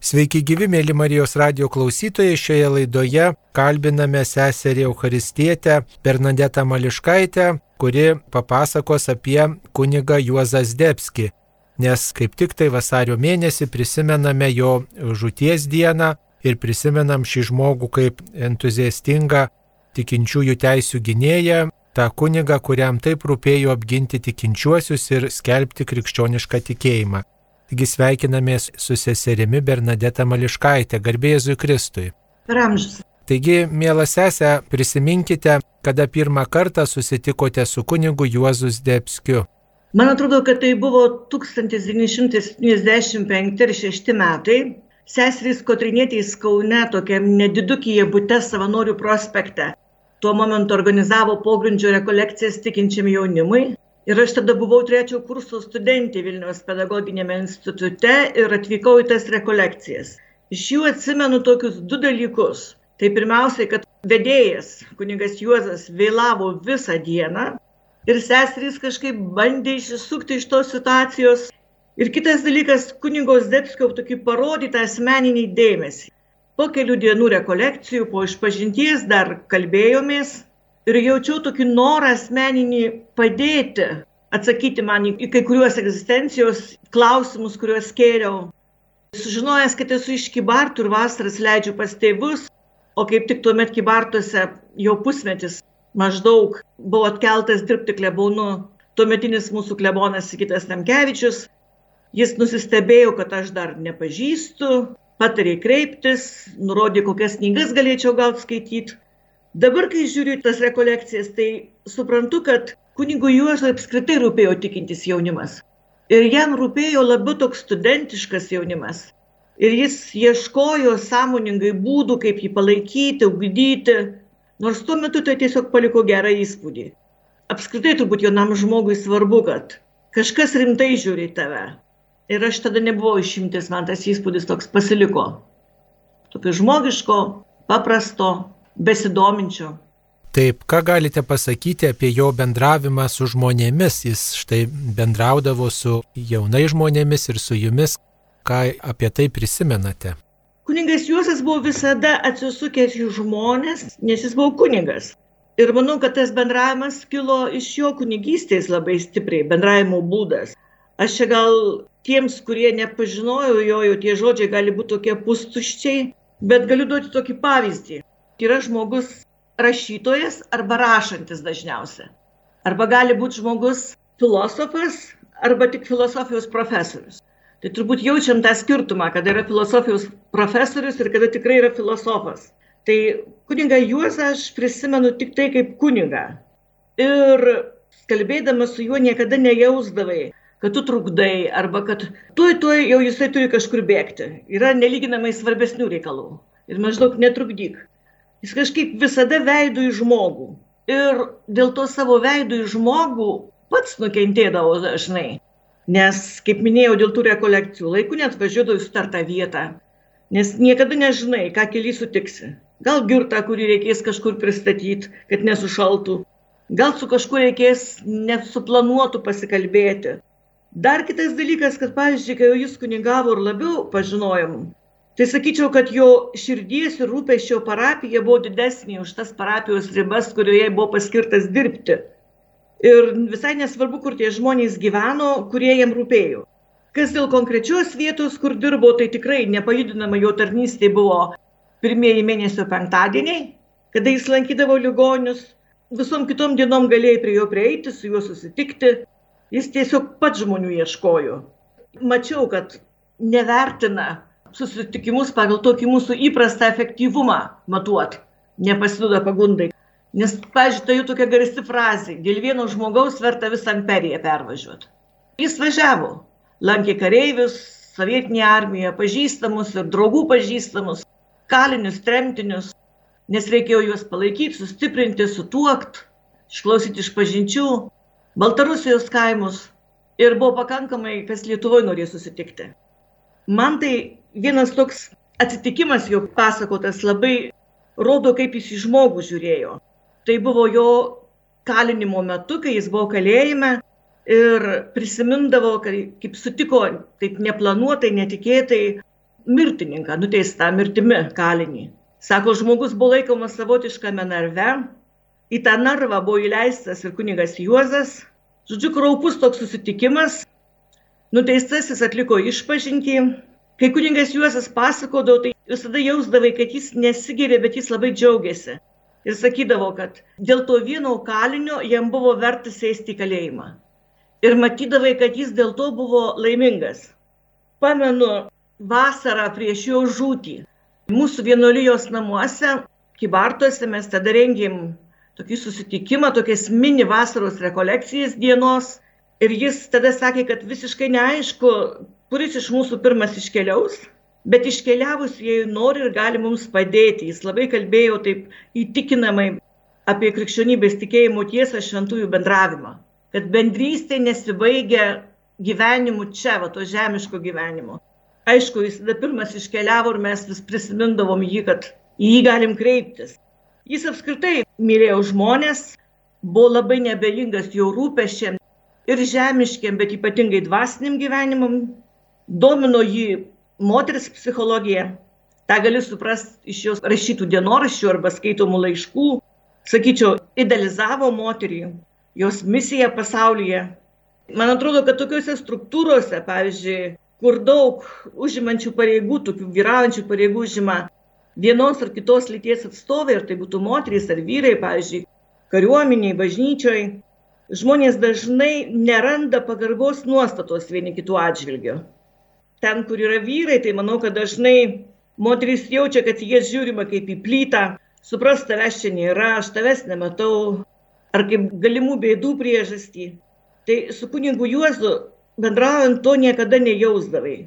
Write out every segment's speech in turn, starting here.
Sveiki gyvi, mėly Marijos radio klausytojai. Šioje laidoje kalbiname seserį Eucharistietę Bernadetą Mališkaitę, kuri papasakos apie kunigą Juozą Zdebski. Nes kaip tik tai vasario mėnesį prisimename jo žūties dieną ir prisimenam šį žmogų kaip entuziastingą tikinčiųjų teisų gynėją, tą kunigą, kuriam taip rūpėjo apginti tikinčiuosius ir skelbti krikščionišką tikėjimą. Taigi sveikinamės su seserimi Bernadeta Mališkaitė, garbėjai Kristui. Ramžus. Taigi, mėla sesė, prisiminkite, kada pirmą kartą susitikote su kunigu Juozus Debskiu. Man atrodo, kad tai buvo 1975 ir 6 metai. Seserys Kotrinėtės Kaune, tokiam nedidukyje būte savanorių prospekte. Tuo momentu organizavo pogrindžio rekolekcijas tikinčiam jaunimui. Ir aš tada buvau trečio kurso studentė Vilniaus pedagoginėme institute ir atvykau į tas rekolekcijas. Iš jų atsimenu tokius du dalykus. Tai pirmiausiai, kad vedėjas, kunigas Juozas, vėlavo visą dieną ir seserys kažkaip bandė išsisukti iš tos situacijos. Ir kitas dalykas, kunigos Debskio tokį parodytą asmeninį dėmesį. Po kelių dienų rekolekcijų, po išpažinties dar kalbėjomės ir jaučiau tokį norą asmeninį padėti, atsakyti man į kai kuriuos egzistencijos klausimus, kuriuos kėliau. Sužinojęs, kad esu iš Kibartų ir vasaras leidžiu pas tėvus, o kaip tik tuomet Kibartuose jau pusmetis maždaug buvo atkeltas dirbti klebonu tuometinis mūsų klebonas Sikitas Namkevičius. Jis nusistebėjo, kad aš dar nepažįstu, patarė kreiptis, nurodė, kokias knygas galėčiau gauti skaityti. Dabar, kai žiūriu tas rekolekcijas, tai suprantu, kad kunigui Juozui apskritai rūpėjo tikintis jaunimas. Ir jam rūpėjo labiau toks studentiškas jaunimas. Ir jis ieškojo sąmoningai būdų, kaip jį palaikyti, ugdyti, nors tuo metu tai tiesiog paliko gerą įspūdį. Apskritai turbūt jaunam žmogui svarbu, kad kažkas rimtai žiūri į tave. Ir aš tada nebuvau išimtis, man tas įspūdis toks pasiliko. Tokio žmogiško, paprasto, besidominčio. Taip, ką galite pasakyti apie jo bendravimą su žmonėmis? Jis štai bendraudavo su jaunai žmonėmis ir su jumis. Ką apie tai prisimenate? Kuningas Juosas buvo visada atsisukęs į žmonės, nes jis buvo kunigas. Ir manau, kad tas bendravimas kilo iš jo kunigystės labai stipriai, bendravimo būdas. Aš čia gal tiems, kurie nepažinojo jo, jau tie žodžiai gali būti tokie pustuščiai, bet galiu duoti tokį pavyzdį yra žmogus rašytojas arba rašantis dažniausiai. Arba gali būti žmogus filosofas arba tik filosofijos profesorius. Tai turbūt jaučiam tą skirtumą, kada yra filosofijos profesorius ir kada tikrai yra filosofas. Tai kunigą Juozą aš prisimenu tik tai kaip kunigą. Ir kalbėdama su juo niekada nejausdavai, kad tu trukdai arba kad tuoj tuoj jau jisai turi kažkur bėgti. Yra nelyginamai svarbesnių reikalų. Ir maždaug netrukdyk. Jis kažkaip visada veidų į žmogų. Ir dėl to savo veidų į žmogų pats nukentėdavo dažnai. Nes, kaip minėjau, dėl tų rekolekcijų laikų net važiuodavo į startą vietą. Nes niekada nežinai, ką keli sutiksi. Gal girtą, kurį reikės kažkur pristatyti, kad nesušaltų. Gal su kažkuo reikės nesuplanuotų pasikalbėti. Dar kitas dalykas, kad, pavyzdžiui, kai jau jis kunigavo ir labiau pažinojom, Tai sakyčiau, kad jo širdies ir rūpeščio parapija buvo didesnė už tas parapijos ribas, kurioje buvo paskirtas dirbti. Ir visai nesvarbu, kur tie žmonės gyveno, kurie jam rūpėjo. Kas dėl konkrečios vietos, kur dirbo, tai tikrai nepajudinama jo tarnystė buvo pirmieji mėnesio penktadieniai, kada jis lankydavo ligonius, visom kitom dienom galėjai prie jo prieiti, su juo susitikti. Jis tiesiog pats žmonių ieškojo. Mačiau, kad nevertina susitikimus pagal tokį mūsų įprastą efektyvumą matuot, nepasiduoda pagundai. Nes, pažiūrėjau, tai jau tokia garsi frazė, dėl vieno žmogaus verta visą imperiją pervažiuoti. Jis važiavo, lankė kareivius, sovietinė armija, pažįstamus ir draugų pažįstamus, kalinius, tremtinius, nes reikėjo juos palaikyti, sustiprinti, sutuokti, išklausyti iš pažinčių, Baltarusijos kaimus ir buvo pakankamai, kas Lietuvoje norėjo susitikti. Man tai vienas toks atsitikimas jo pasakotas labai rodo, kaip jis į žmogų žiūrėjo. Tai buvo jo kalinimo metu, kai jis buvo kalėjime ir prisimindavo, kai, kaip sutiko taip neplanuotai, netikėtai mirtininką, nuteistą mirtimi kalinį. Sako, žmogus buvo laikomas savotiškame narve, į tą narvą buvo įleistas ir kunigas Juozas. Žodžiu, kraupus toks susitikimas, nuteistasis atliko išpažinti. Kai kunigas Juozas pasakodavo, tai visada jausdavai, kad jis nesigirė, bet jis labai džiaugiasi. Ir sakydavo, kad dėl to vieno kalinio jam buvo verta sėsti į kalėjimą. Ir matydavai, kad jis dėl to buvo laimingas. Pamenu vasarą prieš jo žūtį. Mūsų vienuolijos namuose, Kibartuose mes tada rengėm tokį susitikimą, tokias mini vasaros rekolekcijas dienos. Ir jis tada sakė, kad visiškai neaišku, kuris iš mūsų pirmas iškeliaus, bet iškeliavus jie nori ir gali mums padėti. Jis labai kalbėjo taip įtikinamai apie krikščionybės tikėjimo tiesą šventųjų bendravimą. Kad bendrystė nesibaigia gyvenimu čia, va to žemiško gyvenimo aišku, jis tada pirmas iškeliavo ir mes vis prisimindavom jį, kad į jį galim kreiptis. Jis apskritai mylėjo žmonės, buvo labai nebejingas jo rūpeščiam ir žemiškiam, bet ypatingai dvasiniam gyvenimam. Domino jį moteris psichologija. Ta gali suprasti iš jos rašytų dienoraščių arba skaitomų laiškų. Sakyčiau, idealizavo moterį, jos misiją pasaulyje. Man atrodo, kad tokiuose struktūrose, pavyzdžiui, kur daug užimančių pareigų, tokių vyraujančių pareigų užima vienos ar kitos lyties atstovai, ar tai būtų moterys ar vyrai, pavyzdžiui, kariuomeniai, bažnyčioj, žmonės dažnai neranda pagarbos nuostatos vieni kitų atžvilgių. Ten, kur yra vyrai, tai manau, kad dažnai moteris jaučia, kad jie žiūrima kaip į plytą, supras tavęs čia nėra, aš tavęs nematau, ar kaip galimų bėdų priežastį. Tai su kunigu Juozu bendraujant to niekada nejausdavai.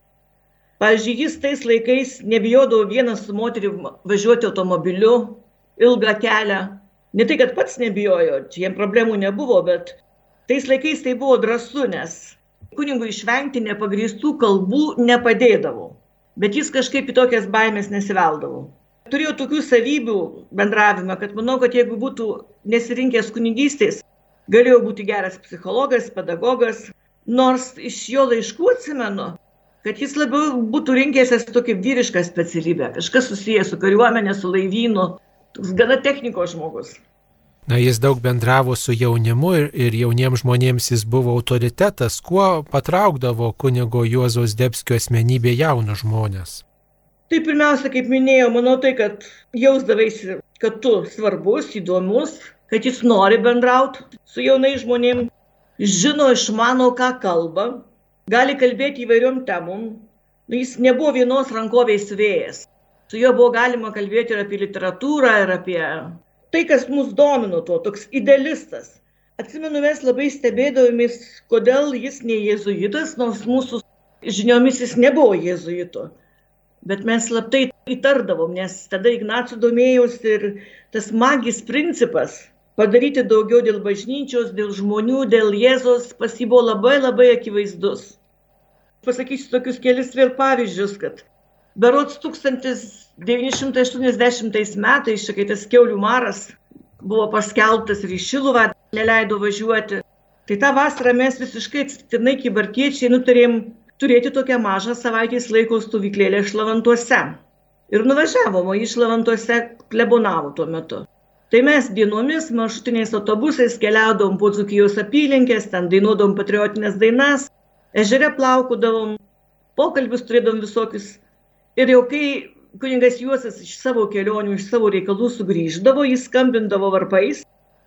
Pavyzdžiui, jis tais laikais nebijodavo vienas su moteriu važiuoti automobiliu ilgą kelią. Ne tai, kad pats nebijojo, čia jiem problemų nebuvo, bet tais laikais tai buvo drąsu, nes kunigui išvengti nepagrįstų kalbų nepadėdavo. Bet jis kažkaip į tokias baimės nesiveldavo. Turėjau tokių savybių bendravimą, kad manau, kad jeigu būtų nesirinkęs kunigystės, galėjo būti geras psichologas, pedagogas, nors iš jo laiškų atsimenu, kad jis labiau būtų rinkęsis tokį vyrišką specialybę, kažkas susijęs su kariuomenė, su laivynu, toks gana technikos žmogus. Na, jis daug bendravo su jaunimu ir, ir jauniems žmonėms jis buvo autoritetas, kuo patraukdavo kunigo Juozos Debskio asmenybė jaunus žmonės. Tai pirmiausia, kaip minėjau, manau tai, kad jausdavaisi, kad tu svarbus, įdomus, kad jis nori bendrauti su jaunais žmonėmis žino, išmano, ką kalba, gali kalbėti įvairiom temom. Nu, jis nebuvo vienos rankovės vėjas. Su juo buvo galima kalbėti ir apie literatūrą, ir apie tai, kas mus domino tuo, toks idealistas. Atsimenu, mes labai stebėdavomės, kodėl jis ne jėzuitas, nors mūsų žiniomis jis nebuvo jėzuito. Bet mes slaptai įtardavom, nes tada Ignacijų domėjausi ir tas magis principas padaryti daugiau dėl bažnyčios, dėl žmonių, dėl Jėzos pas jį buvo labai labai akivaizdus. Pasakysiu tokius kelis vėl pavyzdžius, kad berots 1980 metais, kai tas keulių maras buvo paskelbtas ir į Šiluvą neleido važiuoti, tai tą vasarą mes visiškai atsitiktinai kibartiečiai nutarėm turėti tokią mažą savaitės laiko stovyklėlę šlavantuose. Ir nuvažiavom, o išlavantuose klebonavo tuo metu. Tai mes dienomis maršrutiniais autobusais keliaudom po Dzukijos apylinkės, ten dainuodom patriotinės dainas, ežere plaukudavom, pokalbius turėdom visokius. Ir jau kai kuningas Juosas iš savo kelionių, iš savo reikalų sugrįždavo, jis skambindavo varpais,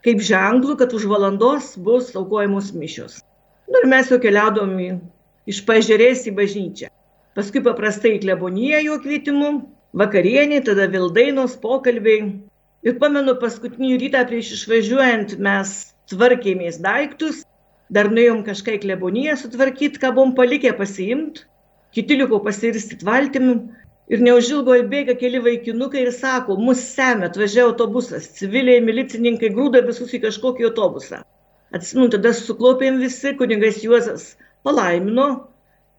kaip ženklų, kad už valandos bus aukojamos mišios. Nu, ir mes jau keliaudom iš pažiūrės į bažnyčią. Paskui paprastai į kleboniją jo kvietimu, vakarienė, tada vildainos pokalbiai, Ir pamenu, paskutinį rytą prieš išvažiuojant mes tvarkėmės daiktus, dar nuėjom kažką į kleboniją sutvarkyti, ką buvom palikę pasiimti, kiti liko pasirstyti valtim ir neužilgo įbėga keli vaikinukai ir sako, mus semia, atvažiavo autobusas, civiliai, milicininkai grūda visus į kažkokį autobusą. Atsimenu, tada suklopėm visi, kunigas Juozas palaimino,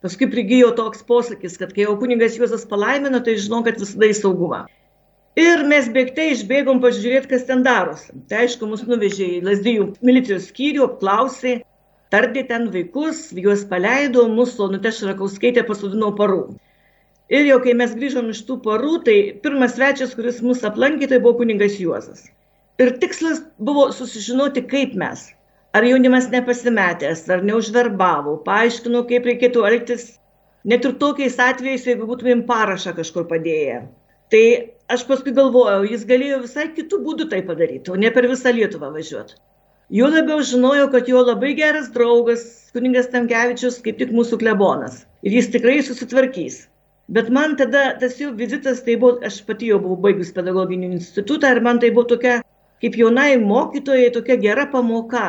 paskui prigijo toks posakis, kad kai jau kunigas Juozas palaimino, tai žinau, kad visada į saugumą. Ir mes bėgtai išbėgom pažiūrėti, kas ten darosi. Tai aišku, mus nuvežė į Lasdijų milicijos skyrių, apklausė, tardė ten vaikus, juos paleido, mūsų Onutė Šrakauskaitė pasodino parų. Ir jau kai mes grįžom iš tų porų, tai pirmas svečias, kuris mus aplankė, tai buvo kuningas Juozas. Ir tikslas buvo susižinoti, kaip mes. Ar jaunimas nepasimetęs, ar neužverbavo, paaiškino, kaip reikėtų elgtis, net ir tokiais atvejais, jeigu būtumėm parašą kažkur padėję. Tai aš paskui galvojau, jis galėjo visai kitų būdų tai padaryti, o ne per visą Lietuvą važiuoti. Juo labiau žinojau, kad jo labai geras draugas, kuningas Tamkevičius, kaip tik mūsų klebonas. Ir jis tikrai susitvarkys. Bet man tada tas jų vizitas, tai buvo, aš pati jau buvau baigus pedagoginį institutą ir man tai buvo tokia, kaip jaunai mokytojai, tokia gera pamoka.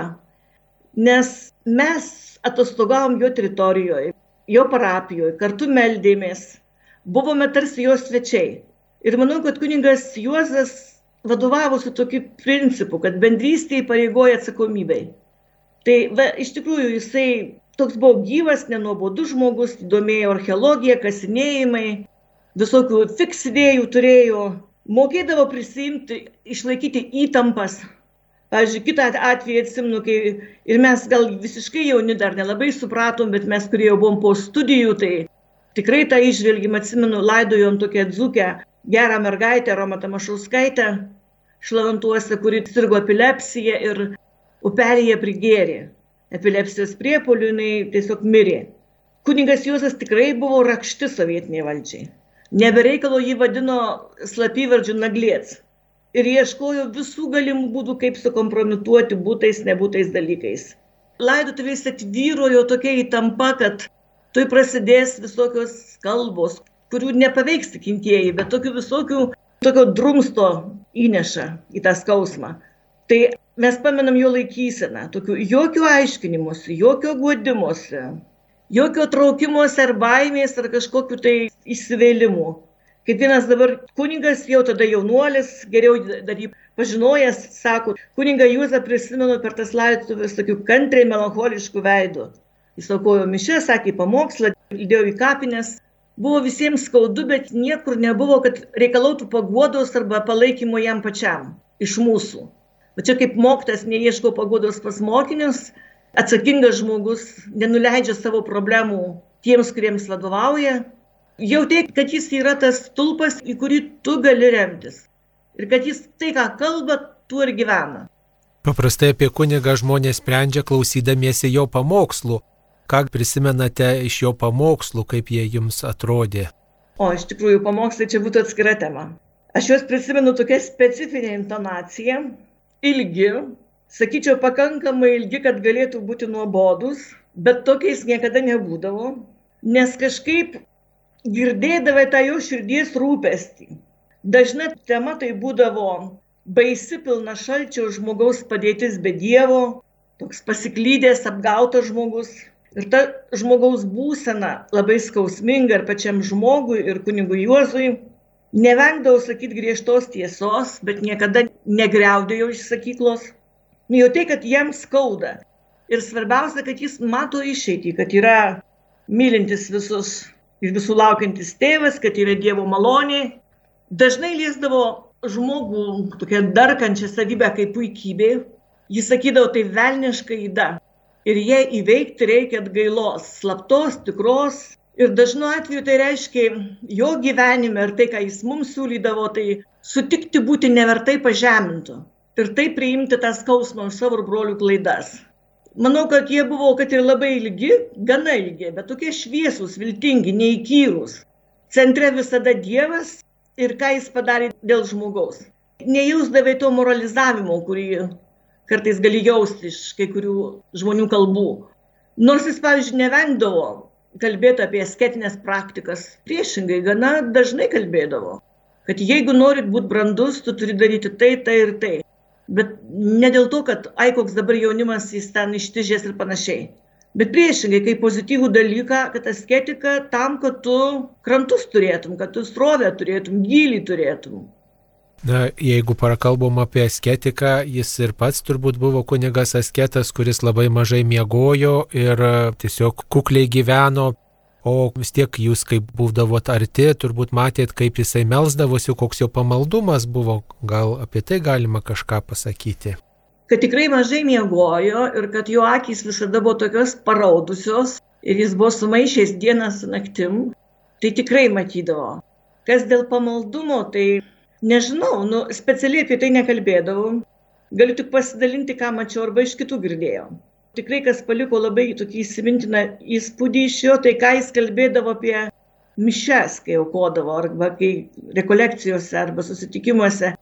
Nes mes atostogavom jo teritorijoje, jo parapijoje, kartu meldėmės, buvome tarsi jo svečiai. Ir manau, kad kuningas Juozas vadovavosi tokiu principu, kad bendrystė įpareigoja atsakomybei. Tai va, iš tikrųjų jisai toks buvo gyvas, nenuobodus žmogus, domėjo archeologija, kasinėjimai, visokių fiks idėjų turėjo, mokėdavo prisimti, išlaikyti įtampas. Pavyzdžiui, kitą atvejį atsimnu, kai ir mes gal visiškai jauni dar nelabai supratom, bet mes, kurie jau buvom po studijų, tai tikrai tą išvelgim, atsimenu, laidojom tokią dzukę gerą mergaitę, Romą Tamašauskaitę, šlavantuose, kuri sirgo epilepsiją ir upelėje prigėrė epilepsijos priepolių jinai tiesiog mirė. Kuningas Juozas tikrai buvo rakšti sovietiniai valdžiai. Nebereikalo jį vadino slapyvardžių naglėts. Ir ieškojo visų galimų būdų, kaip sukompromituoti būtais, nebūtais dalykais. Laidotuvės atvyrojo tokia įtampa, kad tai prasidės visokios kalbos, kurių nepaveiks tikintieji, bet tokių visokių, tokio drumsto įneša į tą skausmą. Tai mes pamenam jo laikyseną, tokių jokių aiškinimuose, jokio guodimuose, jokio traukimuose ar baimės ar kažkokiu tai įsivėlimu. Kaip vienas dabar kuningas, jau tada jaunuolis, geriau dar jį pažinojęs, sako, kuningą Jūzą prisimenu per tas laidotuvės tokiu kantriai melancholišku veidu. Jis aukojo mišę, sakė pamokslą, lydėjo į kapines. Buvo visiems skaudu, bet niekur nebuvo, kad reikalautų paguodos arba palaikymo jam pačiam iš mūsų. O čia kaip mokytas neieško pagodos pas mokinius, atsakingas žmogus nenuleidžia savo problemų tiems, kuriems vadovauja. Jautai, kad jis yra tas tulpas, į kurį tu gali remtis. Ir kad jis tai, ką kalba, tuo ir gyvena. Paprastai apie kunigą žmonės sprendžia klausydamiesi jo pamokslų. Ką prisimenate iš jo pamokslų, kaip jie jums atrodė? O, iš tikrųjų, pamokslai čia būtų atskira tema. Aš juos prisimenu tokia specifinė intonacija, ilgi, sakyčiau, pakankamai ilgi, kad galėtų būti nuobodus, bet tokiais niekada nebūdavo, nes kažkaip girdėdavai tą jo širdies rūpestį. Dažna tema tai būdavo baisi pilna šalčio žmogaus padėtis be Dievo, toks pasiklydęs, apgautas žmogus. Ir ta žmogaus būsena labai skausminga ir pačiam žmogui, ir kunigui Juozui. Nevengdavau sakyti griežtos tiesos, bet niekada negriaudėjau iš sakyklos. Nu, jau tai, kad jam skauda. Ir svarbiausia, kad jis mato išeitį, kad yra mylintis visus ir visų laukiantis tėvas, kad yra Dievo malonė. Dažnai liesdavo žmogų tokia darkančią savybę kaip puikybė. Jis sakydavo, tai velniška įda. Ir jie įveikti reikia atgailos, slaptos, tikros, Ir dažnu atveju tai reiškia jo gyvenime ir tai, ką jis mums siūlydavo, tai sutikti būti nevertai pažemintų ir tai priimti tą skausmą už savo brolių klaidas. Manau, kad jie buvo, kad ir labai ilgi, gana ilgi, bet tokie šviesūs, viltingi, neįkyrūs. Centre visada Dievas ir ką jis padarė dėl žmogaus. Nejausdavai to moralizavimo, kurį kartais gali jausti iš kai kurių žmonių kalbų. Nors jis, pavyzdžiui, nevengdavo kalbėti apie asketinės praktikas. Priešingai, gana dažnai kalbėdavo, kad jeigu norit būti brandus, tu turi daryti tai, tai ir tai. Bet ne dėl to, kad ai koks dabar jaunimas jis ten ištižės ir panašiai. Bet priešingai, kaip pozityvų dalyką, kad asketika tam, kad tu krantus turėtum, kad tu srovę turėtum, gilį turėtum. Na, jeigu prakalbom apie asketiką, jis ir pats turbūt buvo kunigas asketas, kuris labai mažai miegojo ir e, tiesiog kukliai gyveno. O vis tiek jūs, kaip būdavot arti, turbūt matėt, kaip jisai melzdavosi, koks jo pamaldumas buvo. Gal apie tai galima kažką pasakyti? Kad tikrai mažai miegojo ir kad jo akis visada buvo tokios paraudusios ir jis buvo sumaišęs dieną su naktim. tai tikrai matydavo. Kas dėl pamaldumo, tai nežinau, nu, specialiai apie tai nekalbėdavau. Galiu tik pasidalinti, ką mačiau arba iš kitų girdėjau. Tikrai, kas paliko labai tokį įsimintiną įspūdį iš jo, tai ką jis kalbėdavo apie mišes, kai aukodavo, arba kai rekolekcijose, arba susitikimuose.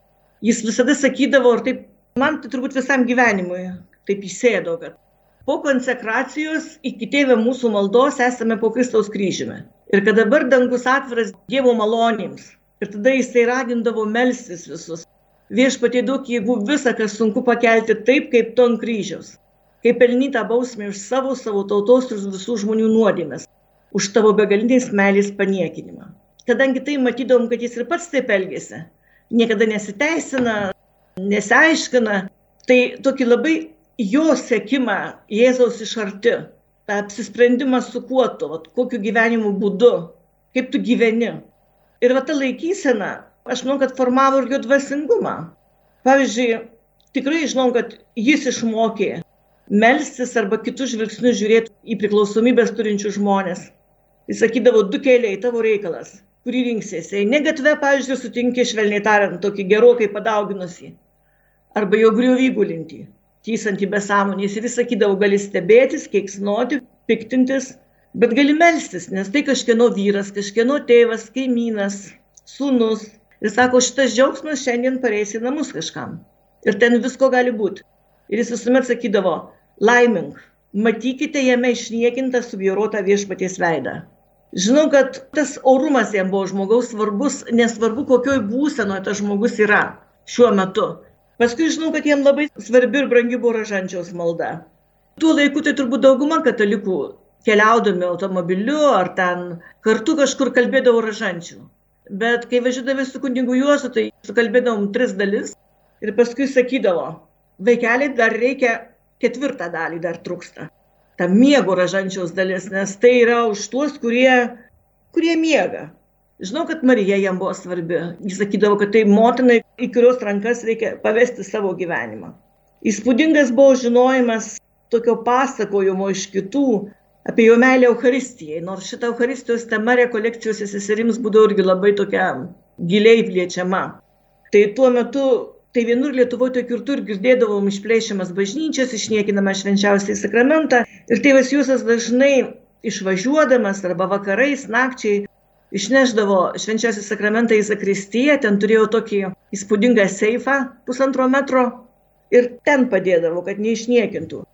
Jis visada sakydavo, ir taip, man tai turbūt visam gyvenimui taip įsėdo, kad po konsekracijos iki tėvę mūsų maldos esame po Kristaus kryžiumi. Ir kad dabar dangus atviras Dievo malonėms. Ir tada jisai ragindavo melstis visus. Viešpatie duok jėgų visą, kas sunku pakelti taip, kaip ton kryžiaus. Kaip pelnytą bausmę už savo, savo tautos ir visų žmonių nuodėmės. Už tavo begalinės meilės paniekinimą. Kadangi tai matydom, kad jis ir pats taip elgėsi. Niekada nesiteisina, nesiaiškina. Tai tokį labai jo sekimą Jėzaus iš arti tą apsisprendimą su kuo tu, kokiu gyvenimu būdu, kaip tu gyveni. Ir va ta laikysena, aš manau, kad formavo ir jo dvasingumą. Pavyzdžiui, tikrai žinau, kad jis išmokė melstis arba kitų žvilgsnių žiūrėti į priklausomybės turinčių žmonės. Jis sakydavo, du keliai tavo reikalas, kurį rinksiesi. Ne gatve, pavyzdžiui, sutinki švelniai tariant, tokį gerokai padauginusi. Arba jo griuvį gulintį tysantį be sąmonės ir jis sakydavo, gali stebėtis, keiksnoti, piktintis, bet gali melstis, nes tai kažkieno vyras, kažkieno tėvas, kaimynas, sūnus. Ir sako, šitas džiaugsmas šiandien pareis į namus kažkam. Ir ten visko gali būti. Ir jis visuomet sakydavo, laimink, matykite jame išniekintą subjauruotą viešpaties veidą. Žinau, kad tas orumas jam buvo žmogaus svarbus, nesvarbu, kokioj būsenoje tas žmogus yra šiuo metu. Paskui žinau, kad jiem labai svarbi ir brangi buvo ražančiaus malda. Tuo laiku tai turbūt dauguma katalikų keliaudami automobiliu ar ten kartu kažkur kalbėdavo ražančių. Bet kai važiuodavai su kunigu Juozu, tai sukalbėdavom tris dalis ir paskui sakydavo, vaikeliai dar reikia ketvirtą dalį, dar trūksta. Ta miego ražančiaus dalis, nes tai yra už tuos, kurie, kurie miega. Žinau, kad Marija jam buvo svarbi. Jis sakydavo, kad tai motinai, į kurios rankas reikia pavesti savo gyvenimą. Įspūdingas buvo žinojimas tokio pasakojimo iš kitų apie jo meilę Euharistijai, nors šita Euharistijos tema rekolekcijose seserims būdavo irgi labai tokia giliai plėčiama. Tai tuo metu, tai vienur Lietuvoje, tai kitur girdėdavom išplėšiamas bažnyčias, išniekinama švenčiausiai sakramentą ir tėvas Jūsas dažnai išvažiuodamas arba vakarais, nakčiai išneždavo švenčiausią sakramentą į zakristiją, ten turėjau tokį įspūdingą seifą pusantro metro ir ten padėdavo, kad neišniekintų.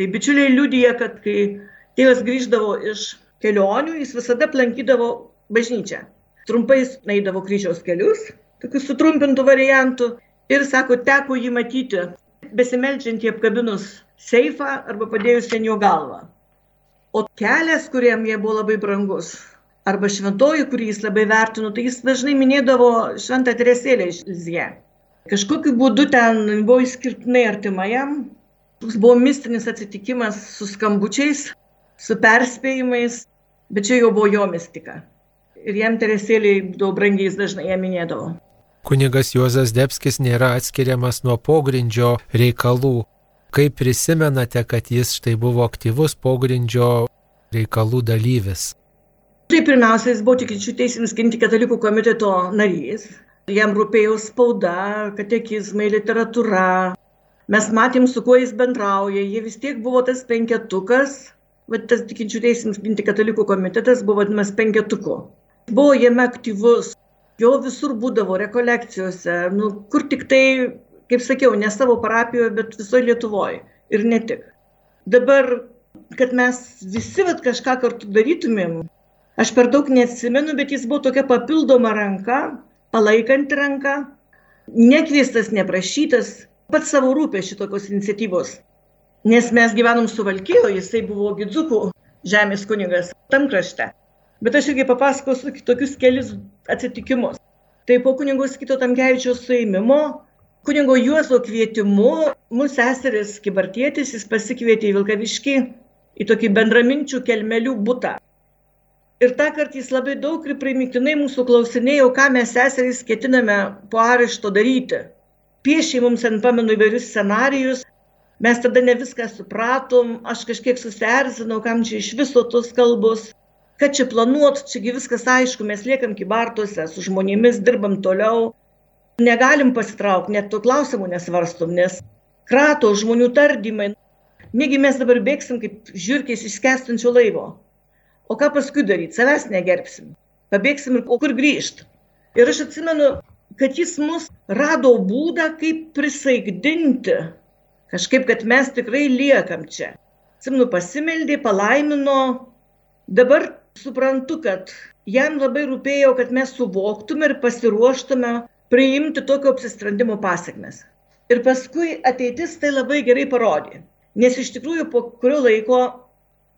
Tai bičiuliai liudyja, kad kai tėvas grįždavo iš kelionių, jis visada aplankydavo bažnyčią. Trumpai eidavo kryžiaus kelius, tokius sutrumpintų variantų ir, sako, teko jį matyti, besimeldžiantį apkabinus seifą arba padėjus ten jo galvą. O kelias, kuriam jie buvo labai brangus, arba šventoji, kurį jis labai vertino, tai jis dažnai minėdavo šventą Teresėlę iš Lizie. Kažkokiu būdu ten buvo išskirtinai artima jam. Toks buvo mistinis atsitikimas su skambučiais, su perspėjimais, bet čia jau buvo jo mistika. Ir jam Teresėliai daug brangiai jis dažnai ją minėdavo. Kunigas Juozas Debskis nėra atskiriamas nuo pogrindžio reikalų. Kaip prisimenate, kad jis štai buvo aktyvus pogrindžio reikalų dalyvis? Tai pirmiausia, jis buvo tikinčių teisėms ginti katalikų komiteto narys. Jam rūpėjo spauda, katekizmai, literatūra. Mes matėm, su kuo jis bendrauja. Jie vis tiek buvo tas penketukas. Bet tas tikinčių teisėms ginti katalikų komitetas buvo vadinamas penketuku. Buvo jame aktyvus. Jo visur būdavo rekolekcijose. Nu, kur tik tai, kaip sakiau, ne savo parapijoje, bet visoje Lietuvoje. Ir ne tik. Dabar, kad mes visi vat, kažką kartu darytumėm, Aš per daug neatsimenu, bet jis buvo tokia papildoma ranka, palaikanti ranka, nekviestas, neprašytas, pats savo rūpė šitokios iniciatyvos. Nes mes gyvenom su Valkijo, jisai buvo Gidzukų žemės kunigas tam krašte. Bet aš irgi papasakosiu tokius kelius atsitikimus. Tai po kunigos kito Tamkevičiaus suėmimo, kunigo Juozo kvietimu, mūsų seseris Kibartėtis, jis pasikvietė į Vilkaviškį, į tokį bendraminčių kelmelių būtą. Ir tą kartą jis labai daug ir primiktinai mūsų klausinėjo, ką mes seserys ketiname po arešto daryti. Piešiai mums ant pamenų įvairius scenarius, mes tada ne viską supratom, aš kažkiek susierzinau, kam čia iš viso tos kalbos, kad čia planuot, čiagi viskas aišku, mes liekam kibartuose, su žmonėmis dirbam toliau, negalim pasitraukti, net tų klausimų nesvarstom, nes krato žmonių tardymai, negi mes dabar bėgsim kaip žiūrkės išskestinčio laivo. O ką paskui daryti? Savęs negerbsim. Pabėgsim ir o kur grįžti. Ir aš atsimenu, kad jis mus rado būdą, kaip prisaigdinti. Kažkaip, kad mes tikrai liekam čia. Atsimenu, pasimeldė, palaimino. Dabar suprantu, kad jam labai rūpėjo, kad mes suvoktume ir pasiruoštume priimti tokio apsisprendimo pasiekmes. Ir paskui ateitis tai labai gerai parodė. Nes iš tikrųjų po kurio laiko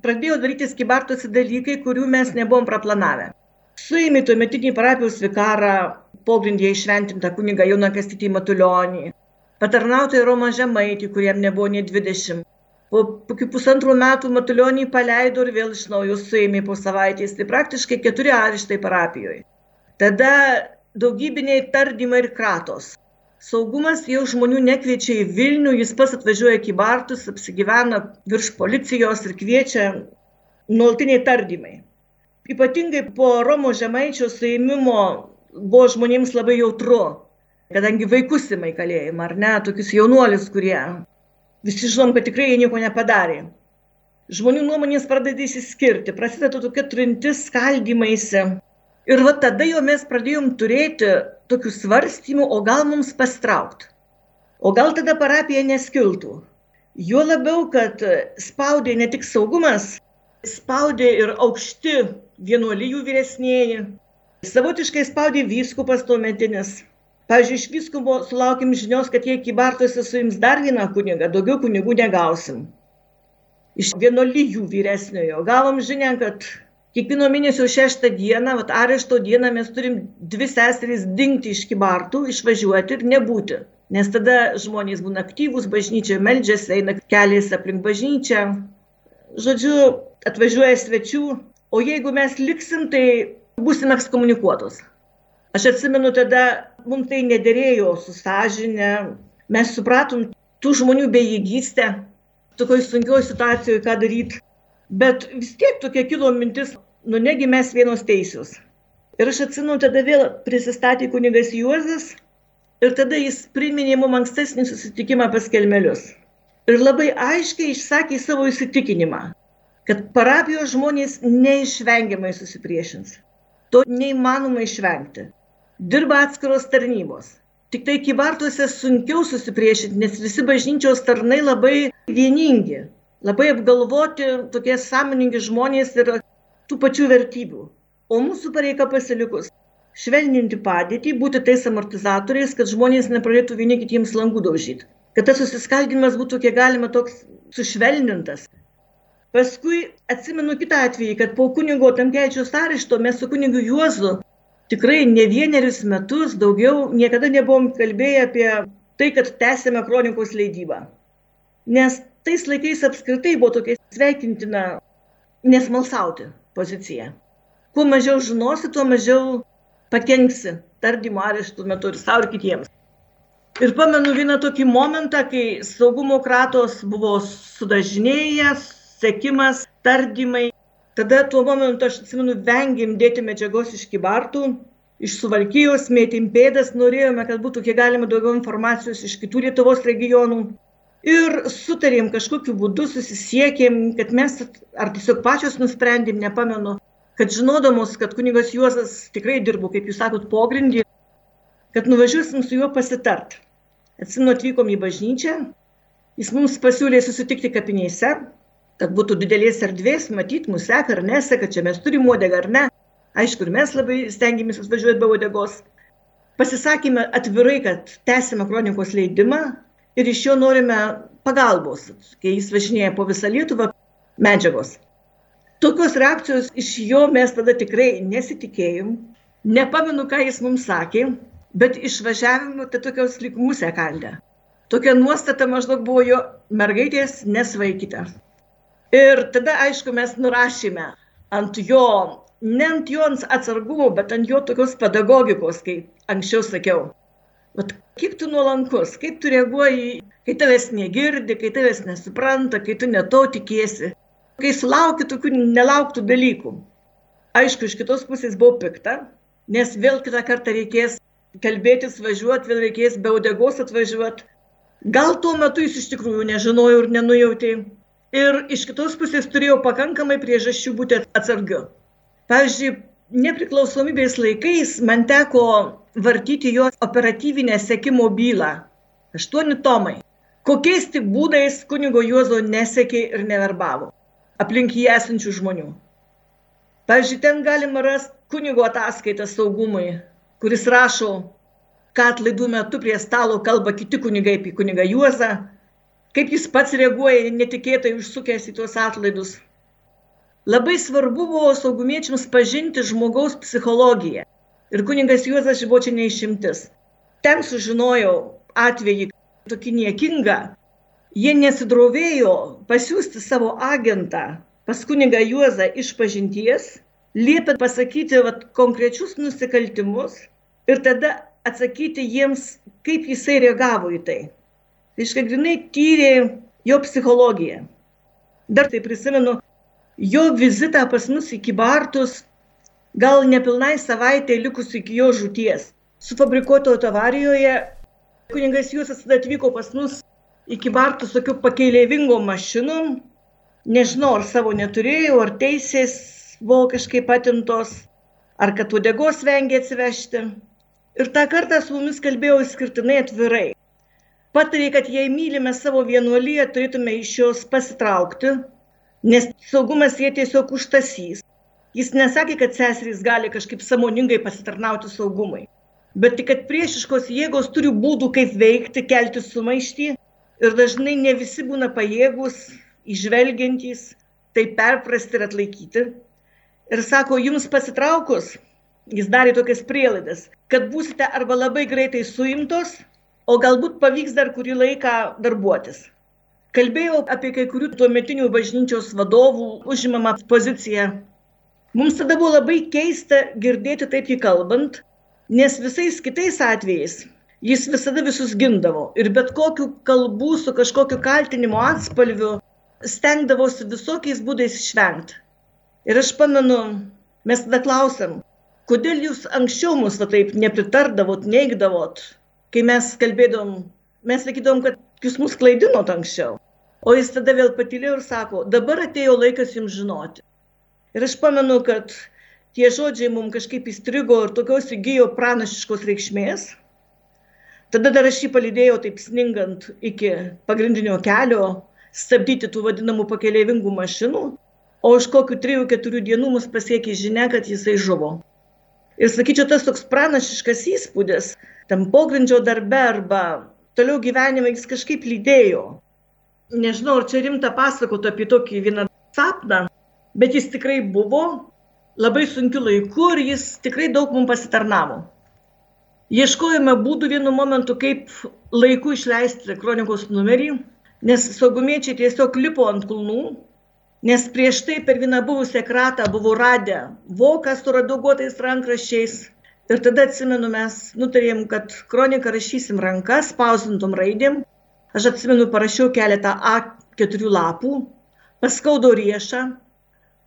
pradėjo daryti skibartuose dalykai, kurių mes nebuvom praplanavę. Suėmė tuometinį parapijos vikarą, pogrindėje išventintą kunigą Joną Kastytį Matulionį, patarnautoją Romą Žemaitį, kuriem nebuvo nei 20. Po kokių pusantrų metų Matulionį paleido ir vėl iš naujo suėmė po savaitės, tai praktiškai keturi areštai parapijoje. Tada daugybiniai tardymai ir kratos. Saugumas jau žmonių nekviečia į Vilnių, jis pas atvažiuoja į Bartus, apsigyvena virš policijos ir kviečia nuolatiniai tardymai ypatingai po Romo Žemaičio suėmimo buvo žmonėms labai jautru, kadangi vaikus įmai kalėjimą, ar ne, tokius jaunuolius, kurie visi žinom, kad tikrai jie nieko nepadarė. Žmonių nuomonės pradeda įsiskirti, prasideda tokia trintis skaldymaisi. Ir va tada jau mes pradėjom turėti tokių svarstymų, o gal mums pastraukti. O gal tada parapija neskiltų. Jo labiau, kad spaudė ne tik saugumas, spaudė ir aukšti vienuolijų vyresnėji. Savotiškai spaudė vyskupas tuometinis. Pavyzdžiui, iš vyskupo sulaukim žinios, kad jie kybartuose suims dar vieną kunigą, daugiau kunigų negausim. Iš vienuolijų vyresniojo gavom žinę, kad kiekvieno mėnesio šeštą dieną, vat, arešto dieną mes turim dvi seserys dingti iš kybartų, išvažiuoti ir nebūti. Nes tada žmonės būna aktyvūs, bažnyčia meldžiasi, eina keliais aplink bažnyčią. Žodžiu, atvažiuoja svečių, o jeigu mes liksim, tai būsim ekskomunikuotos. Aš atsimenu tada, mums tai nederėjo su sąžinė, mes supratom tų žmonių bejėgystę, tokioj sunkioj situacijoje, ką daryti. Bet vis tiek tokia kilo mintis, nu negi mes vienos teisius. Ir aš atsimenu, tada vėl prisistatė kunigas Juozas ir tada jis priminė mums ankstesnį susitikimą pas kelmelius. Ir labai aiškiai išsakė savo įsitikinimą, kad parapijos žmonės neišvengiamai susipriešins. To neįmanoma išvengti. Dirba atskiros tarnybos. Tik tai kybartuose sunkiau susipriešinti, nes visi bažnyčios tarnai labai vieningi, labai apgalvoti, tokie sąmoningi žmonės ir tų pačių vertybių. O mūsų pareiga pasilikus švelninti padėtį, būti tais amortizatoriais, kad žmonės nepradėtų vieni kitiems langų daužyti. Kad tas susiskaldimas būtų kiek galima toks sušvelnintas, Paskui atsimenu kitą atvejį, kad po kunigo Tamkevičiaus arešto mes su kunigu Juozu tikrai ne vienerius metus daugiau niekada nebuvom kalbėję apie tai, kad tęsėme kronikos leidybą. Nes tais laikais apskritai buvo tokia sveikintina nesmalsauti pozicija. Kuo mažiau žinosi, tuo mažiau pakenksi tardymo areštų metu ir savo ir kitiems. Ir pamenu vieną tokį momentą, kai saugumo kratos buvo sudažnėjęs, sekimas, tardymai. Tada tuo momentu aš atsimenu, vengėm dėti medžiagos iš kibartų, iš suvalkyjos, mėtėm pėdas, norėjome, kad būtų kiek galima daugiau informacijos iš kitų Lietuvos regionų. Ir sutarėm kažkokiu būdu, susisiekėm, kad mes, ar tiesiog pačios nusprendėm, nepamenu, kad žinodamos, kad kunigas Juozas tikrai dirbo, kaip jūs sakot, pogrindį, kad nuvažiuosim su juo pasitart. Atsimenu, atvykom į bažnyčią, jis mums pasiūlė susitikti kapinėse, kad būtų didelės erdvės, matyt, mūsų seka ar neseka, čia mes turim uodegą ar ne. Aišku, ir mes labai stengiamės atvažiuoti be uodegos. Pasisakėme atvirai, kad tęsime kronikos leidimą ir iš jo norime pagalbos, kai jis važinėja po visą Lietuvą medžiagos. Tokios reakcijos iš jo mes tada tikrai nesitikėjom. Nepamenu, ką jis mums sakė, bet išvažiavimo tai tokios lyg musė kaldė. Tokia nuostata maždaug buvo jo mergaitės nesvaikite. Ir tada, aišku, mes nurašėme ant jo, ne ant jo atsargumo, bet ant jo tokios pedagogikos, kaip anksčiau sakiau. Vat kaip tu nuolankus, kaip tu reaguoji, kai tavęs negirdi, kai tavęs nesupranta, kai tu neto tikėsi, kai sulauki tokių nelauktų dalykų. Aišku, iš kitos pusės buvo pikta, nes vėl kitą kartą reikės kalbėtis, važiuoti, vėl reikės be odegos atvažiuoti. Gal tuo metu jis iš tikrųjų nežinojo ir nenujautė. Ir iš kitos pusės turėjo pakankamai priežasčių būti atsargiu. Pavyzdžiui, nepriklausomybės laikais man teko vartyti jo operatyvinę sekimo bylą. Aštuoni tomai. Kokiais tik būdais kunigo Juozo nesekė ir neverbavo aplink jį esančių žmonių. Pavyzdžiui, ten galima rasti kunigo ataskaitą saugumui, kuris rašo, ką atlaidų metu prie stalo kalba kiti kunigai apie kunigą Juozą, kaip jis pats reaguoja netikėtai užsukęs į tuos atlaidus. Labai svarbu buvo saugumiečiams pažinti žmogaus psichologiją. Ir kuningas Juozas Žibočia neišimtis. Ten sužinojau atvejį tokį niekingą. Jie nesidrovėjo pasiūsti savo agentą pas kunigą Juozą iš pažinties, liepė pasakyti vat, konkrečius nusikaltimus ir tada atsakyti jiems, kaip jisai reagavo į tai. Tai iš grinai tyrė jo psichologiją. Dar tai prisimenu, jo vizitą pas mus į Kybartus, gal nepilnai savaitė likus iki jo žūties. Sufabrikuoto avarijoje kuningas Jūsas atvyko pas mus į Kybartus tokiu pakeileivingom mašinom. Nežinau, ar savo neturėjo, ar teisės buvo kažkaip patintos, ar kad udegos vengė atsivežti. Ir tą kartą su mumis kalbėjau išskirtinai atvirai. Patarė, kad jei mylime savo vienuolyje, turėtume iš jos pasitraukti, nes saugumas jie tiesiog užtasys. Jis nesakė, kad seserys gali kažkaip samoningai pasitarnauti saugumui, bet tik, kad priešiškos jėgos turi būdų, kaip veikti, kelti sumaištį ir dažnai ne visi būna pajėgus, išvelgiantys, tai perprasti ir atlaikyti. Ir sako, jums pasitraukus, jis darė tokias prielaidas, kad būsite arba labai greitai suimtos, o galbūt pavyks dar kurį laiką darbuotis. Kalbėjau apie kai kurių tuometinių bažnyčios vadovų užimamą poziciją. Mums tada buvo labai keista girdėti taip jį kalbant, nes visais kitais atvejais jis visada visus gindavo ir bet kokiu kalbų su kažkokiu kaltinimo atspalviu stengdavosi visokiais būdais išvengti. Ir aš pamenu, mes tada klausėm, kodėl jūs anksčiau mus va taip nepritardavot, neigdavot, kai mes kalbėdom, mes sakydavom, kad jūs mus klaidinot anksčiau. O jis tada vėl patylėjo ir sako, dabar atėjo laikas jums žinoti. Ir aš pamenu, kad tie žodžiai mums kažkaip įstrigo ir tokios įgyjo pranašiškos reikšmės. Tada dar aš jį palydėjau taip sningant iki pagrindinio kelio, stabdyti tų vadinamų pakeleivingų mašinų, o už kokių 3-4 dienų mus pasiekė žinia, kad jisai žuvo. Ir sakyčiau, tas toks pranašiškas įspūdis, tam pogrindžio darbe arba toliau gyvenime jis kažkaip lydėjo nežinau, ar čia rimta pasakoti apie tokį vieną sapną, bet jis tikrai buvo labai sunkiu laiku ir jis tikrai daug mums pasitarnavo. Ieškojame būdų vienu momentu, kaip laiku išleisti kronikos numerį, nes saugumiečiai tiesiog lipo ant kulnų, nes prieš tai per vieną buvusią kratą buvo radę voką su radugotais rankraščiais. Ir tada atsimenu, mes nutarėm, kad kroniką rašysim rankas, spausintom raidėm Aš atsimenu, parašiau keletą A4 lapų, paskaudau riešą,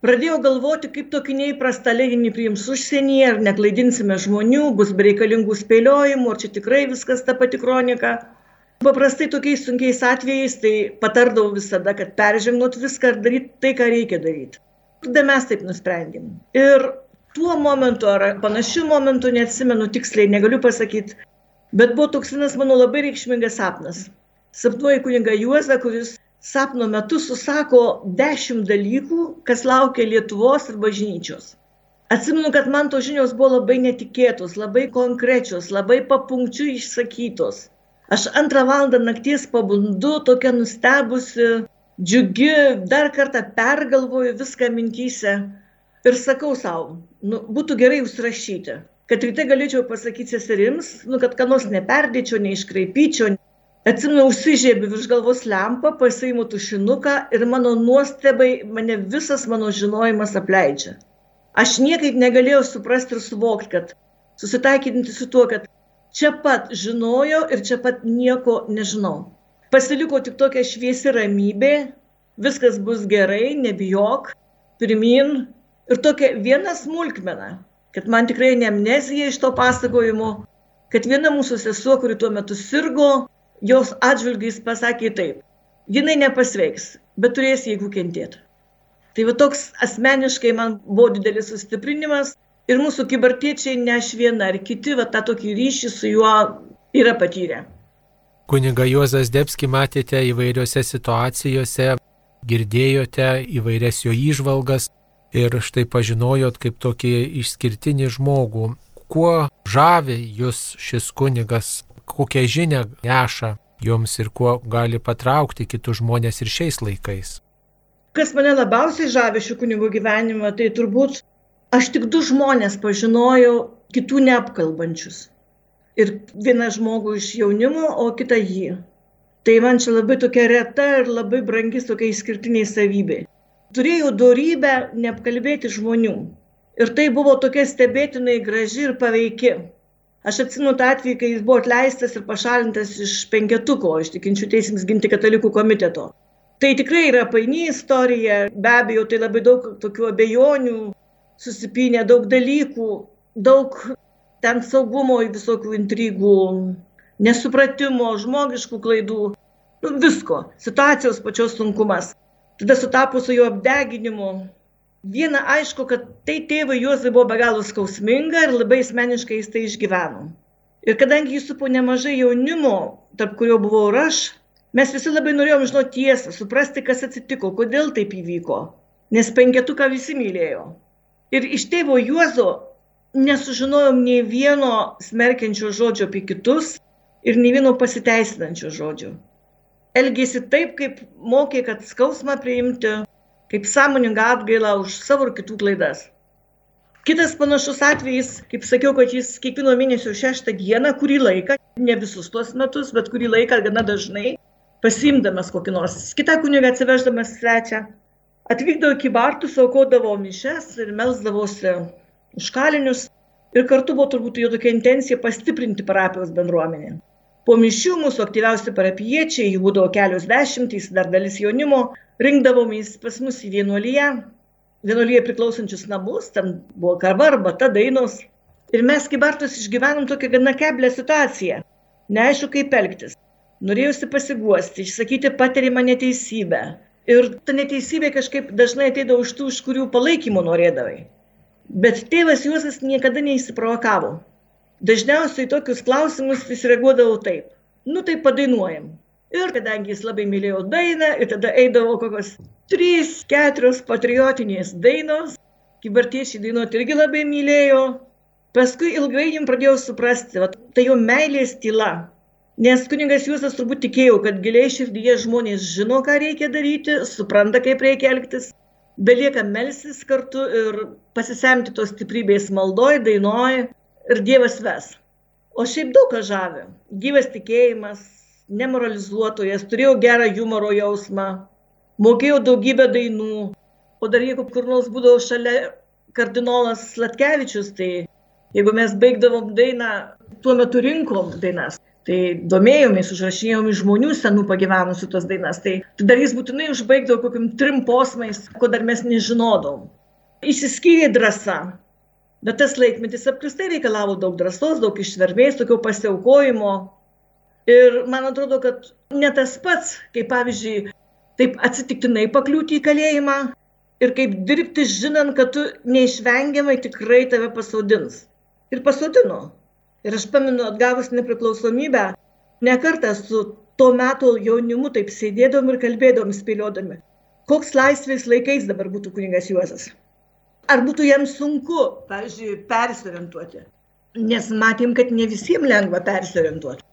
pradėjau galvoti, kaip tokį neįprastą leidinį priims užsienyje, ar neklaidinsime žmonių, bus bereikalingų spėliojimų, ar čia tikrai viskas ta pati kronika. Paprastai tokiais sunkiais atvejais tai patardavau visada, kad peržengnot viską ir daryti tai, ką reikia daryti. Tada mes taip nusprendėm. Ir tuo momentu ar panašiu momentu, neatsimenu tiksliai, negaliu pasakyti, bet buvo toks vienas mano labai reikšmingas sapnas sapnuoju kunigą Juozą, kuris sapno metu susako dešimt dalykų, kas laukia Lietuvos ir bažnyčios. Atsimenu, kad man tos žinios buvo labai netikėtos, labai konkrečios, labai papunkčiui išsakytos. Aš antrą valandą nakties pabundu, tokia nustebusi, džiugi, dar kartą pergalvoju viską mintyse ir sakau savo, nu, būtų gerai užsirašyti, kad ryte galėčiau pasakyti seserims, nu, kad ką nors neperdėčiau, neiškraipyčiau, Atsimenu, užsižiebiu virš galvos lempą, pasiimu tušinuką ir mano nuostabai mane visas mano žinojimas apleidžia. Aš niekaip negalėjau suprasti ir suvokti, kad susitaikinti su tuo, kad čia pat žinojau ir čia pat nieko nežinau. Pasiliko tik tokia šviesi ramybė, viskas bus gerai, nebijok, pirmin, Ir tokia viena smulkmena, kad man tikrai ne amnezija iš to pasakojimo, kad viena mūsų sesuo, kuri tuo metu sirgo, jos atžvilgiais pasakė taip, jinai nepasveiks, bet turės jėgų kentėti. Tai va toks asmeniškai man buvo didelis sustiprinimas ir mūsų kibartiečiai ne aš viena, ar kiti va tą tokį ryšį su juo yra patyrę. Kuniga Juozas Debski matėte įvairiose situacijose, girdėjote įvairias jo įžvalgas ir štai pažinojot kaip tokį išskirtinį žmogų. Kuo žavi jūs šis kunigas, kokią žinę neša jums ir kuo gali patraukti kitus žmonės ir šiais laikais? Kas mane labiausiai žavi šių kunigų gyvenimą, tai turbūt aš tik du žmonės pažinojau, kitų neapkalbančius. Ir vieną žmogų iš jaunimo, o kitą jį. Tai man čia labai tokia reta ir labai brangis tokia išskirtiniai savybė. Turėjau darybę neapkalbėti žmonių. Ir tai buvo tokia stebėtinai graži ir paveiki. Aš atsimenu tą atvejį, kai jis buvo atleistas ir pašalintas iš penketuko, iš tikinčių teisėms ginti katalikų komiteto. Tai tikrai yra paini istorija, be abejo, tai labai daug tokių abejonių, susipinė daug dalykų, daug ten saugumo visokių intrigų, nesupratimo, žmogiškų klaidų, nu, visko, situacijos pačios sunkumas. Tada sutapo su jo apdeginimu. Viena aišku, kad tai tėvai Juozai buvo be galo skausminga ir labai asmeniškai jis tai išgyveno. Ir kadangi jis supo nemažai jaunimo, tarp kurio buvau ir aš, mes visi labai norėjom žinoti tiesą, suprasti, kas atsitiko, kodėl taip įvyko. Nes penketuką visi mylėjo. Ir iš tėvo Juozo nesužinojom nei vieno smerkiančio žodžio apie kitus, ir nei vieno pasiteisinančio žodžio. Elgėsi taip, kaip mokė, kad skausmą priimti, kaip sąmoningą atgailą už savo ir kitų klaidas. Kitas panašus atvejis, kaip sakiau, kad jis kiekvieno mėnesio šeštą dieną, kurį laiką, ne visus tuos metus, bet kurį laiką gana dažnai, pasimdamas kokį nors kitą kunigą atsiveždamas svečią, atvykdavo iki bartų, saukodavo mišes ir melsdavosi už kalinius ir kartu buvo turbūt jo tokia intencija pastiprinti parapijos bendruomenę. Po mišių mūsų aktyviausi parapiečiai, jų būdavo kelios dešimtys, dar dalis jaunimo, rinkdavomės pas mus į vienuolyje, vienuolyje priklausančius namus, ten buvo karva arba ta dainos. Ir mes kaip Bartos išgyvenom tokią gana keblę situaciją. Neaišku, kaip elgtis. Norėjusi pasiguosti, išsakyti patirimą neteisybę. Ir ta neteisybė kažkaip dažnai ateidavo iš tų, iš kurių palaikymo norėdavai. Bet tėvas Juozas niekada neįsiprovokavo. Dažniausiai tokius klausimus jis reaguodavo taip. Nu tai padainuojam. Ir kadangi jis labai mylėjo dainą, ir tada eidavo kokios trys, keturios patriotinės dainos, kibartiečiai dainuoti irgi labai mylėjo. Paskui ilgai jums pradėjau suprasti, va, tai jo meilės tyla. Nes kuningas Jūsas turbūt tikėjo, kad giliai širdyje žmonės žino, ką reikia daryti, supranta, kaip reikia elgtis. Belieka melsis kartu ir pasisemti tos stiprybės maldoj, dainoj, ir Dievas ves. O šiaip daug ką žavi. Gyvas tikėjimas, nemoralizuotojas, turėjau gerą humoro jausmą, mokėjau daugybę dainų, o dar jeigu kur nors būdavo šalia kardinolas Latkevičius, tai jeigu mes baigdavom dainą, tuo metu rinkom dainas, tai domėjomės, užrašinėjom iš žmonių senų pagyvenusių tos dainas, tai, tai dar jis būtinai užbaigdavo kokiam trim posmais, ko dar mes nežinodom. Įsiskyrė drąsa, Bet tas laikmetis apskritai reikalavo daug drąsos, daug ištvermės, tokio pasiaukojimo. Ir man atrodo, kad ne tas pats, kaip pavyzdžiui, taip atsitiktinai pakliūti į kalėjimą ir kaip dirbti, žinant, kad tu neišvengiamai tikrai tave pasodins. Ir pasodino. Ir aš pamenu, atgavus nepriklausomybę, nekartą su tuo metu jaunimu taip sėdėdom ir kalbėdom spėliodami, koks laisvės laikais dabar būtų kuningas Juozas ar būtų jam sunku, pavyzdžiui, persiorientuoti. Nes matėm, kad ne visiems lengva persiorientuoti.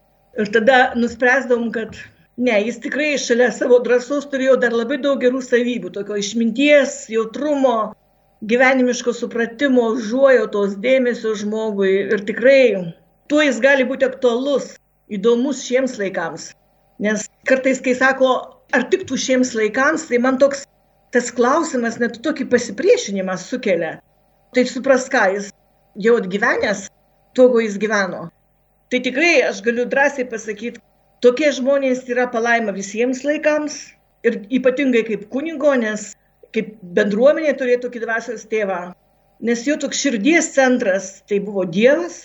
Ir tada nuspręsdavom, kad ne, jis tikrai šalia savo drąsos turėjo dar labai daug gerų savybių, tokio išminties, jautrumo, gyvenimiško supratimo, užuojotos, dėmesio žmogui. Ir tikrai tuo jis gali būti aktualus, įdomus šiems laikams. Nes kartais, kai sako, ar tiktų šiems laikams, tai man toks tas klausimas net tokį pasipriešinimą sukelia. Tai supras, ką jis jau atgyvenęs tuo, ko jis gyveno. Tai tikrai aš galiu drąsiai pasakyti, tokie žmonės yra palaima visiems laikams ir ypatingai kaip kunigo, nes kaip bendruomenė turėtų tokį dvasios tėvą. Nes jo toks širdies centras tai buvo Dievas,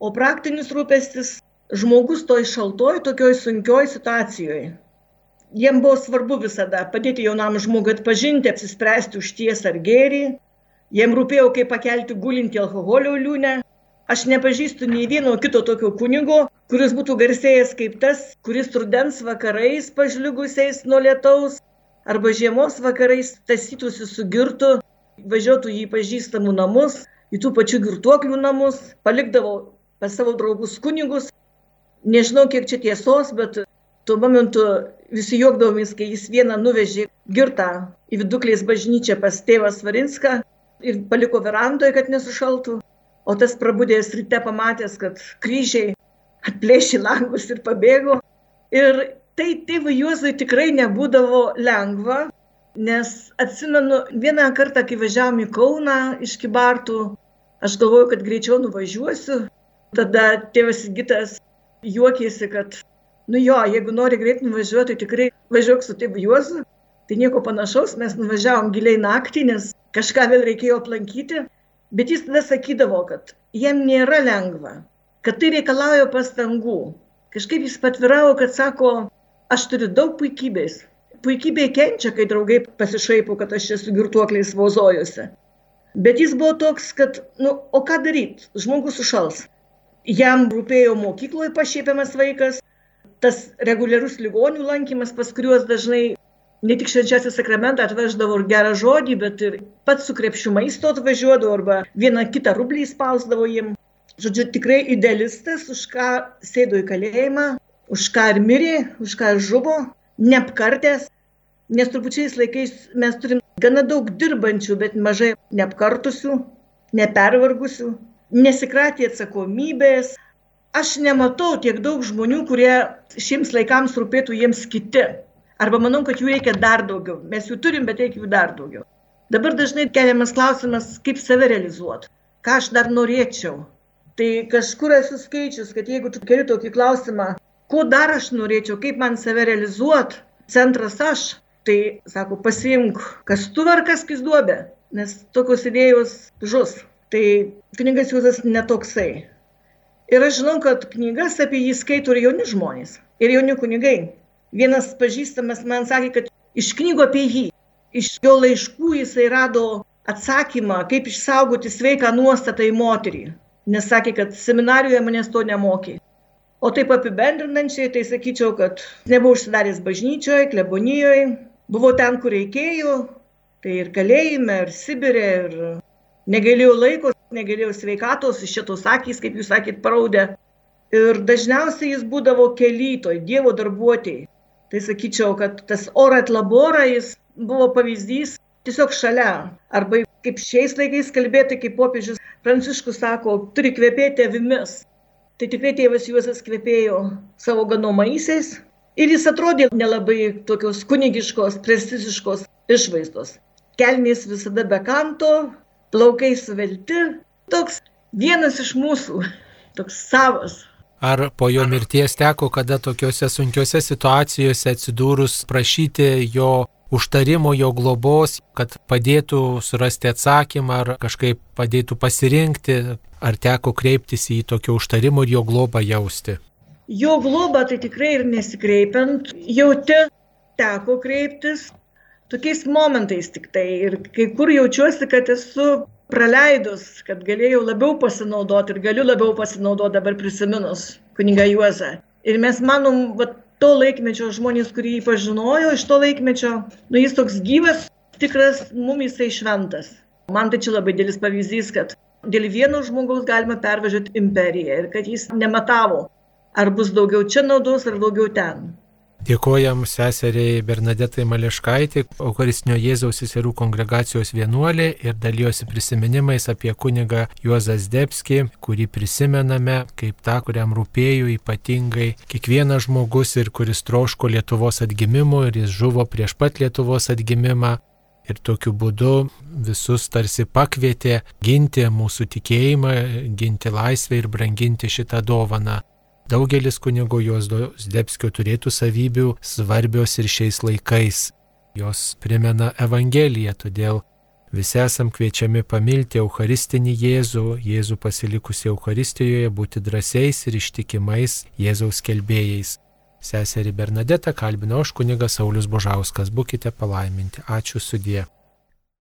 o praktinis rūpestis žmogus toj šaltoj, tokioj sunkioj situacijoje. Jiem buvo svarbu visada padėti jaunam žmogui atpažinti, apsispręsti už tiesą ar gėrį. Jiem rūpėjo, kaip pakelti gulinti alkoholio liūnę, Aš nepažįstu nei vieno kito tokio kunigo, kuris būtų garsėjęs kaip tas, kuris rudens vakarais pažligusiais nuo lietaus arba žiemos vakarais tasytųsi su girtu, važiuotų į pažįstamų namus, į tų pačių girtuoklių namus, palikdavo pas savo draugus kunigus. Nežinau, kiek čia tiesos, bet tuo momentu visi juokdavomės, kai jis vieną nuvežė girtą į viduklės bažnyčią pas tėvą Svarinską ir paliko verandoje, kad nesušaltų. O tas prabudėjęs ryte pamatęs, kad kryžiai atplėšė langus ir pabėgo. Ir tai tėvui Juozui tikrai nebūdavo lengva, nes atsimenu vieną kartą, kai važiavom į Kauną iš Kibartų, aš galvojau, kad greičiau nuvažiuosiu. Tada tėvas Gitas juokėsi, kad, nu jo, jeigu nori greit nuvažiuoti, tai tikrai važiuok su tėvu Juozu. Tai nieko panašaus, mes nuvažiavom giliai naktį, nes kažką vėl reikėjo aplankyti. Bet jis tada sakydavo, kad jiem nėra lengva, kad tai reikalauja pastangų. Kažkaip jis patviravo, kad sako, aš turiu daug puikybės. Puikybė kenčia, kai draugai pasišaipo, kad aš esu girtuokliais vozojuose. Bet jis buvo toks, kad, nu, o ką daryti, žmogus sušals. Jam rūpėjo mokykloje pašiepiamas vaikas, tas reguliarus ligonių lankymas, pas kuriuos dažnai ne tik švenčiausią sakramentą atveždavo ir gerą žodį, bet ir pats su krepšiu maisto atvažiuodavo arba vieną kitą rublį spausdavo jiem. Žodžiu, tikrai idealistas, už ką sėdo į kalėjimą, už ką ir mirė, už ką ir žuvo, neapkartęs, nes turbūt laikais mes turim gana daug dirbančių, bet mažai neapkartusių, nepervargusių, nesikratė atsakomybės. Aš nematau tiek daug žmonių, kurie šiems laikams rūpėtų jiems kiti. Arba manau, kad jų reikia dar daugiau. Mes jų turim, bet reikia jų dar daugiau. Dabar dažnai keliamas klausimas, kaip save realizuoti. Ką aš dar norėčiau. Tai kažkur esu skaičius, kad jeigu tu keli tokį klausimą, ko dar aš norėčiau, kaip man save realizuoti, centras aš, tai, sako, pasiimk kastuvą ar kas duobę, nes tokios idėjos žus. Tai knygas Jūzas netoksai. Ir aš žinau, kad knygas apie jį skaito ir jauni žmonės, ir jauni kunigai. Vienas pažįstamas man sakė, kad iš knygų apie jį, iš jo laiškų jisai rado atsakymą, kaip išsaugoti sveiką nuostatą į moterį. Nes sakė, kad seminarijoje manęs to nemokė. O taip apibendrinančiai, tai sakyčiau, kad nebuvau užsidaręs bažnyčioje, klebonijoje, buvau ten, kur reikėjo, tai ir kalėjime, ir Sibirė, ir negalėjau laiko, negalėjau sveikatos, šitos akys, kaip jūs sakėt, paraudė. Ir dažniausiai jis būdavo kelytoj, Dievo darbuotojai tai sakyčiau, kad tas orat labora jis buvo pavyzdys tiesiog šalia. Arba kaip šiais laikais kalbėti, kaip popiežius Pranciškus sako, turi kvepėti avimis. Tai tikrai tėvas Juozas kvepėjo savo ganomaisiais ir jis atrodė nelabai tokios kunigiškos, prestižiškos išvaizdos. Kelnys visada be kanto, plaukai suvelti, toks vienas iš mūsų, toks savas. Ar po jo mirties teko kada tokiuose sunkiuose situacijose atsidūrus prašyti jo užtarimo, jo globos, kad padėtų surasti atsakymą ar kažkaip padėtų pasirinkti, ar teko kreiptis į tokio užtarimo ir jo globą jausti? Jo globą tai tikrai ir nesikreipiant, jauti teko kreiptis tokiais momentais tik tai. Ir kai kur jaučiuosi, kad esu praleidus, kad galėjau labiau pasinaudoti ir galiu labiau pasinaudoti dabar prisiminus kuniga Juozą. Ir mes manom, va, to laikmečio žmonės, kurį jį pažinojo iš to laikmečio, nu jis toks gyvas, tikras, mum jisai šventas. Man tai čia labai dėlis pavyzdys, kad dėl vieno žmogaus galima pervažiuoti imperiją ir kad jis nematavo, ar bus daugiau čia naudos, ar daugiau ten. Dėkojam seseriai Bernadetai Mališkaitė, Eucharistinio Jėzaus seserų kongregacijos vienuolė ir dalyjosi prisiminimais apie kunigą Juozą Zdebskį, kurį prisimename kaip tą, kuriam rūpėjo ypatingai kiekvienas žmogus ir kuris troško Lietuvos atgimimo ir jis žuvo prieš pat Lietuvos atgimimą. Ir tokiu būdu visus tarsi pakvietė ginti mūsų tikėjimą, ginti laisvę ir branginti šitą dovaną. Daugelis kunigo Juozdo Zdebskio turėtų savybių svarbios ir šiais laikais. jos primena Evangeliją, todėl visi esam kviečiami pamilti Eucharistinį Jėzų, Jėzų pasilikusi Eucharistijoje, būti drąsiais ir ištikimais Jėzaus kelbėjais. Seserį Bernadetą kalbino aš kunigas Saulis Božauskas, būkite palaiminti. Ačiū sudie.